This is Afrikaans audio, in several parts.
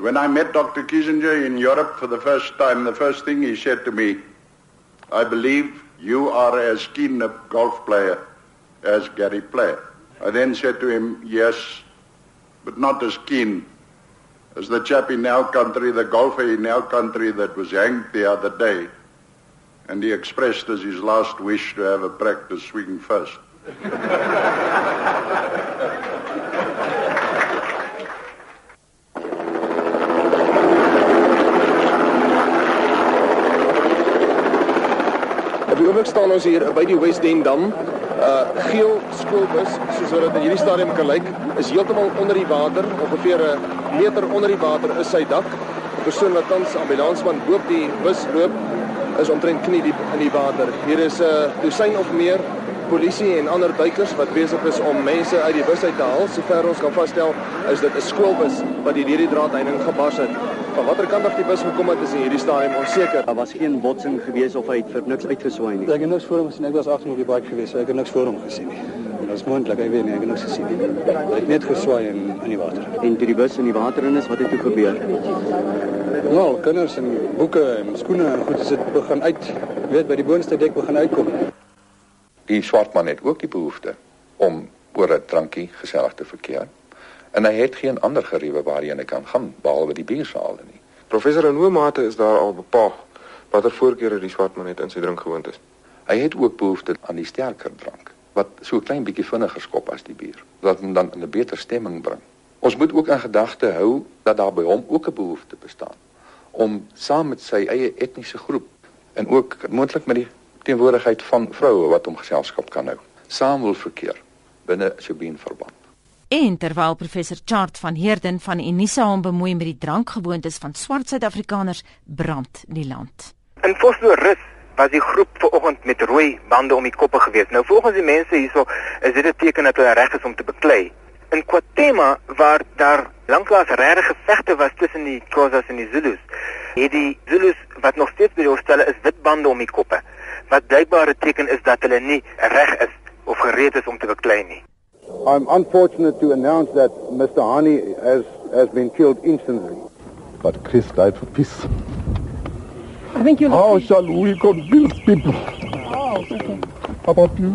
When I met Dr. Kissinger in Europe for the first time, the first thing he said to me, I believe you are as keen a golf player as Gary Player. I then said to him, yes, but not as keen as the chap in our country, the golfer in our country that was hanged the other day. And he expressed as his last wish to have a practice swing first. oomblik staan ons hier by die Westend Dam. Uh geel skoolbus, soos wat dit in hierdie stadium kan lyk, is heeltemal onder die water, ongeveer 'n meter onder die water is sy dak. 'n Persoon wat tans ambulansman boop die bus loop, is omtrent knie diep in die water. Hier is 'n uh, dosyn of meer polisie en ander duikers wat besig is om mense uit die bus uit te haal. Sover ons kan vasstel, is dit 'n skoolbus wat hierdie draadheining gebars het. Van watter kant af die bus gekom het, is in hierdie stadium onseker. Daar was geen botsing gewees of hy het vir niks uitgeswaai nie. Ek het niks voor hom gesien. Ek was agter op die bike gewees, so ek het niks voor hom gesien nie. Dit is moontlik, ek weet nie, ek het niks gesien nie. Hy het net geswaai in in die water. En toe die bus in die water in is, wat het toe gebeur? Nou, kinders en boeke en skoene en goed, as dit begin uit, weet by die boonste dek begin uitkom. Die swart man het ook die behoefte om oor 'n drankie gesellig te verkeer. En hy het geen ander geriewe waarheen hy kan gaan behalwe die biersale nie. Professor in hoe mate is daar al bepaal watter voorkeure die swart man het in sy drinkgewoontes? Hy het ook behoefte aan die sterker drank wat so 'n klein bietjie vinniger skop as die bier, wat hom dan in 'n beter stemming bring. Ons moet ook in gedagte hou dat daar by hom ook 'n behoefte bestaan om saam met sy eie etniese groep en ook moontlik met die teenwoordigheid van vroue wat hom geselskap kan hou, saam wil verkeer binne Shobeen verband. En terwyl professor Chart van Heerden van Unisa hom bemoei met die drankgewoontes van swart Suid-Afrikaners, brand die land. In Vosloorus was die groep vanoggend met rooi bande om die koppe gewees. Nou volgens die mense hierso is dit 'n teken dat hulle reg is om te beklei. In KwaTema waar daar lanklaas regte gevegte was tussen die Xhosas en die Zulus, het die Zulus wat nog steeds by die hostelle is wit bande om die koppe. Wat blykbaar 'n teken is dat hulle nie reg is of gereed is om te beklei nie. I'm unfortunate to announce that Mr. Hani has, has been killed instantly. But Chris died for peace. I think you'll How shall we convince people Oh, okay. about you?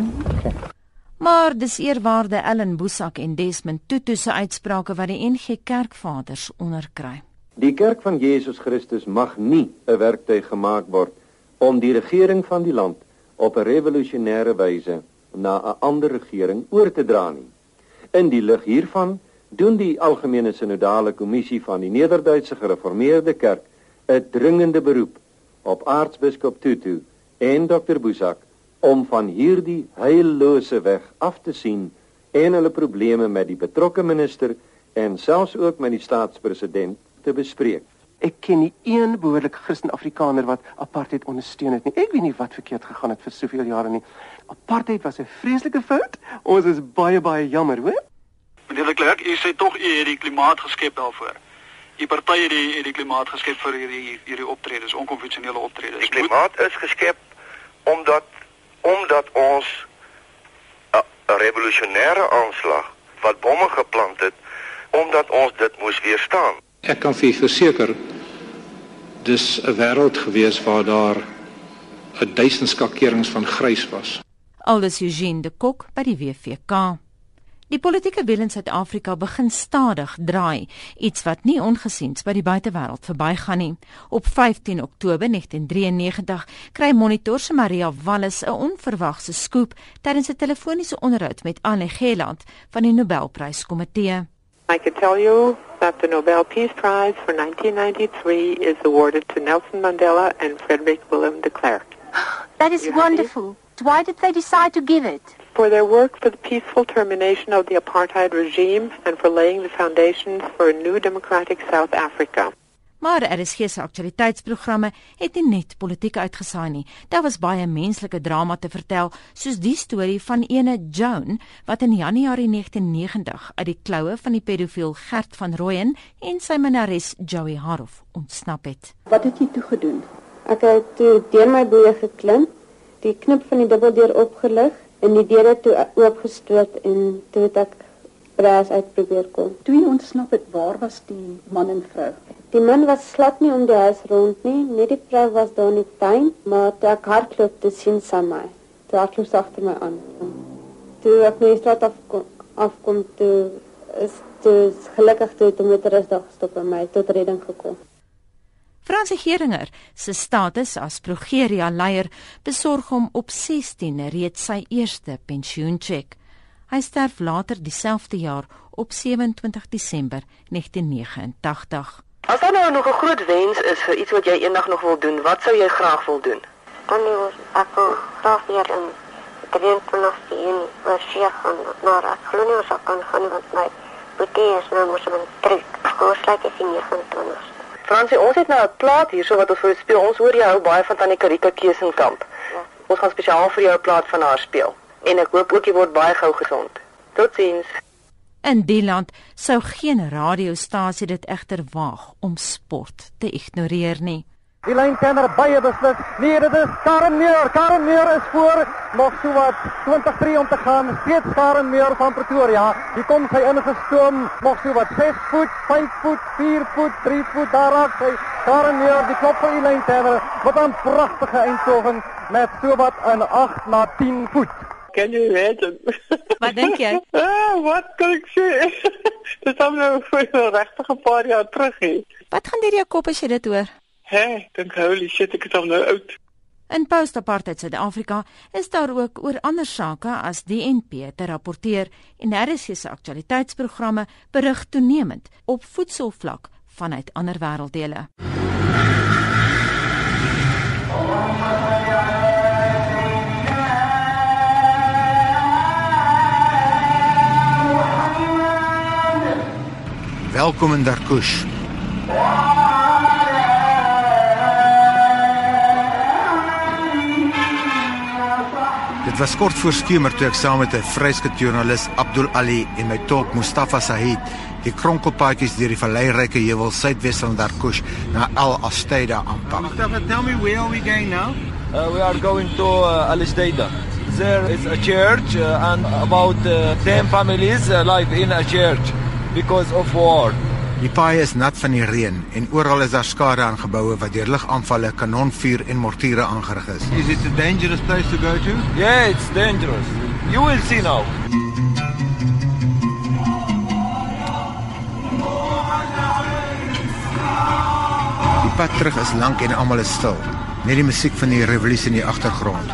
Maar dis eerwaarde Ellen Boesak en Desmond Tutu se uitsprake wat die NG Kerkvaders onderkry. Die kerk van Jesus Christus mag nie 'n werktuig gemaak word om die regering van die land op 'n revolusionêre wyse na 'n ander regering oor te dra nie. In die lig hiervan doen die algemene sinodale kommissie van die Nederduitse Gereformeerde Kerk 'n dringende beroep op aartsbiskop Tutu en Dr Boesak om van hierdie heillose weg af te sien en hulle probleme met die betrokke minister en selfs ook met die staatspresident te bespreek. Ek ken nie een behoorlike Christen Afrikaner wat apartheid ondersteun het nie. Ek weet nie wat verkeerd gegaan het vir soveel jare nie. Apartheid was 'n vreeslike fout. Ons is baie baie jammer, hoor. Meneer de Klerk, u sê tog u het die klimaat geskep daarvoor. Die party het die het die klimaat geskep vir hierdie hierdie optredes, onkonvensionele optredes. Die klimaat is geskep omdat omdat ons 'n revolusionêre aanslag wat bomme geplant het omdat ons dit moes weerstaan. Ek kan vir verseker dis 'n wêreld gewees waar daar 'n duisend skakerings van grys was. Aldus Eugene de Kok by die WVK. Die politieke wiel in Suid-Afrika begin stadig draai, iets wat nie ongesiens by die buitewêreld verbygaan nie. Op 15 Oktober 1993 kry Monitor se Maria Wallis 'n onverwagse skoop tydens 'n telefoniese onderhoud met Anne Geland van die Nobelpryskomitee. I can tell you that the Nobel Peace Prize for 1993 is awarded to Nelson Mandela and Frederick Willem de Klerk. That is wonderful. Why did they decide to give it? For their work for the peaceful termination of the apartheid regime and for laying the foundations for a new democratic South Africa. Maar RSG se aktualiteitsprogramme het nie net politiek uitgesaai nie. Daar was baie menslike drama te vertel, soos die storie van ene Joan wat in Januarie 1990 uit die kloue van die pedofiel Gert van Rooyen en sy minnares Joey Harof ontsnap het. Wat het jy toe gedoen? Ek het toe deur my boeie geklim, die knip van die dubbeldeur opgelig en die deure toe oopgestoot en toe het ek braas uit probeer kom. Toe jy ontsnap het, waar was die man en vrou? Die man was glad nie om die huis rond nie, net die vrou was daar in die tuin, maar toe ek hardloop te sien sy my. Toe hardloop sy agter my aan. Toe ek net straat afkom, afkom toe is toe is gelukkig toe het hom met rustig gestop en my tot redding gekom. Fransie Geringer se status as Progeria leier besorg hom op 16 reeds sy eerste pensioencheck. Hy sterf later dieselfde jaar op 27 Desember 1989. As daar nou nog 'n groot wens is vir iets wat jy eendag nog wil doen, wat sou jy graag wil doen? Dan wil ek graag weer in 23 Junie oorsee gaan maar ek glo nie ons kan gaan want my boetie is nou mos met trek. Ons lyk as jy 29. Fransie, ons het nou 'n plaat hierso wat ons vir speel. Ons hoor jy hou baie van Tannie Karika Kesenkamp. Ja. Ons gaan spesiaal vir jou 'n plaat van haar speel. En ek hoop ook jy word baie gou gesond. Totsiens. In die land sou geen radiostasie dit egter waag om sport te ignoreer nie. Die lyn kenner baie beslis. Nee, dit is Karen Meer. Karen Meer is voor nog so wat 23 om te gaan. Steeds Karen Meer van Pretoria. Hier kom sy ingestoom. Nog so wat 6 voet, 5 voet, 4 voet, 3 voet daar raak sy. Karen Meer, die klop vir die lyn kenner. Wat 'n pragtige eindtoging met so wat 'n 8 na 10 voet. Can you imagine? Wat dink jy? ah, wat kan ek sê? Dit is nou vir 'n regtige paar jaar terug hè. Wat gaan deur jou kop as jy dit hoor? Hé, hey, dink holy shit, ek is al nou oud. In post-apartheid Suid-Afrika is daar ook oor ander sake as die NP te rapporteer en RSG se aktualiteitsprogramme berig toenemend op voedselvlak vanuit ander wêrelddele. Welkom in Darkush. Dit was kort voor skemer toe ek saam met 'n vryskut joernalis Abdul Ali en my tolk Mustafa Sahid die kronkelpaadjies deur die valleiryke heuwel suidwes van Darkush na Al Asteida aanpak. Mustafa, tell me where are we going now? Uh, we are going to uh, Al Asteida. There is a church uh, and about uh, 10 families uh, live in a church because of war. Die paai is nat van die reën en oral is daar skade aan geboue wat deur ligaanvalle, kanonvuur en mortiere aangerig is. Is it a dangerous place to go to? Yeah, it's dangerous. You will see now. Die pad terug is lank en almal is stil. Net die musiek van die revolusie in die agtergrond.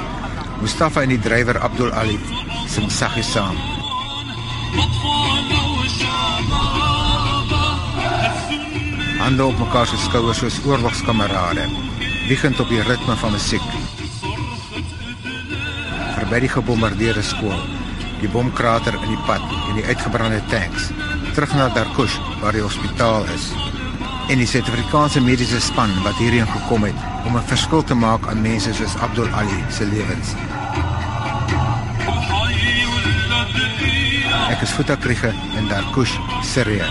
Mustafa en die drywer Abdul Ali sing saggies saam. Hande op mekaar se skouers soos oorlogskamerade, wiegend op die ritme van musiek. Verby die gebombardeerde skool, die bomkrater in die pad en die uitgebrande tanks, terug na Darkush waar die hospitaal is. En die Suid-Afrikaanse mediese span wat hierheen gekom het om 'n verskil te maak aan mense soos Abdul Ali se lewens. Ek is Futa Kriege in Darkush, Sirië.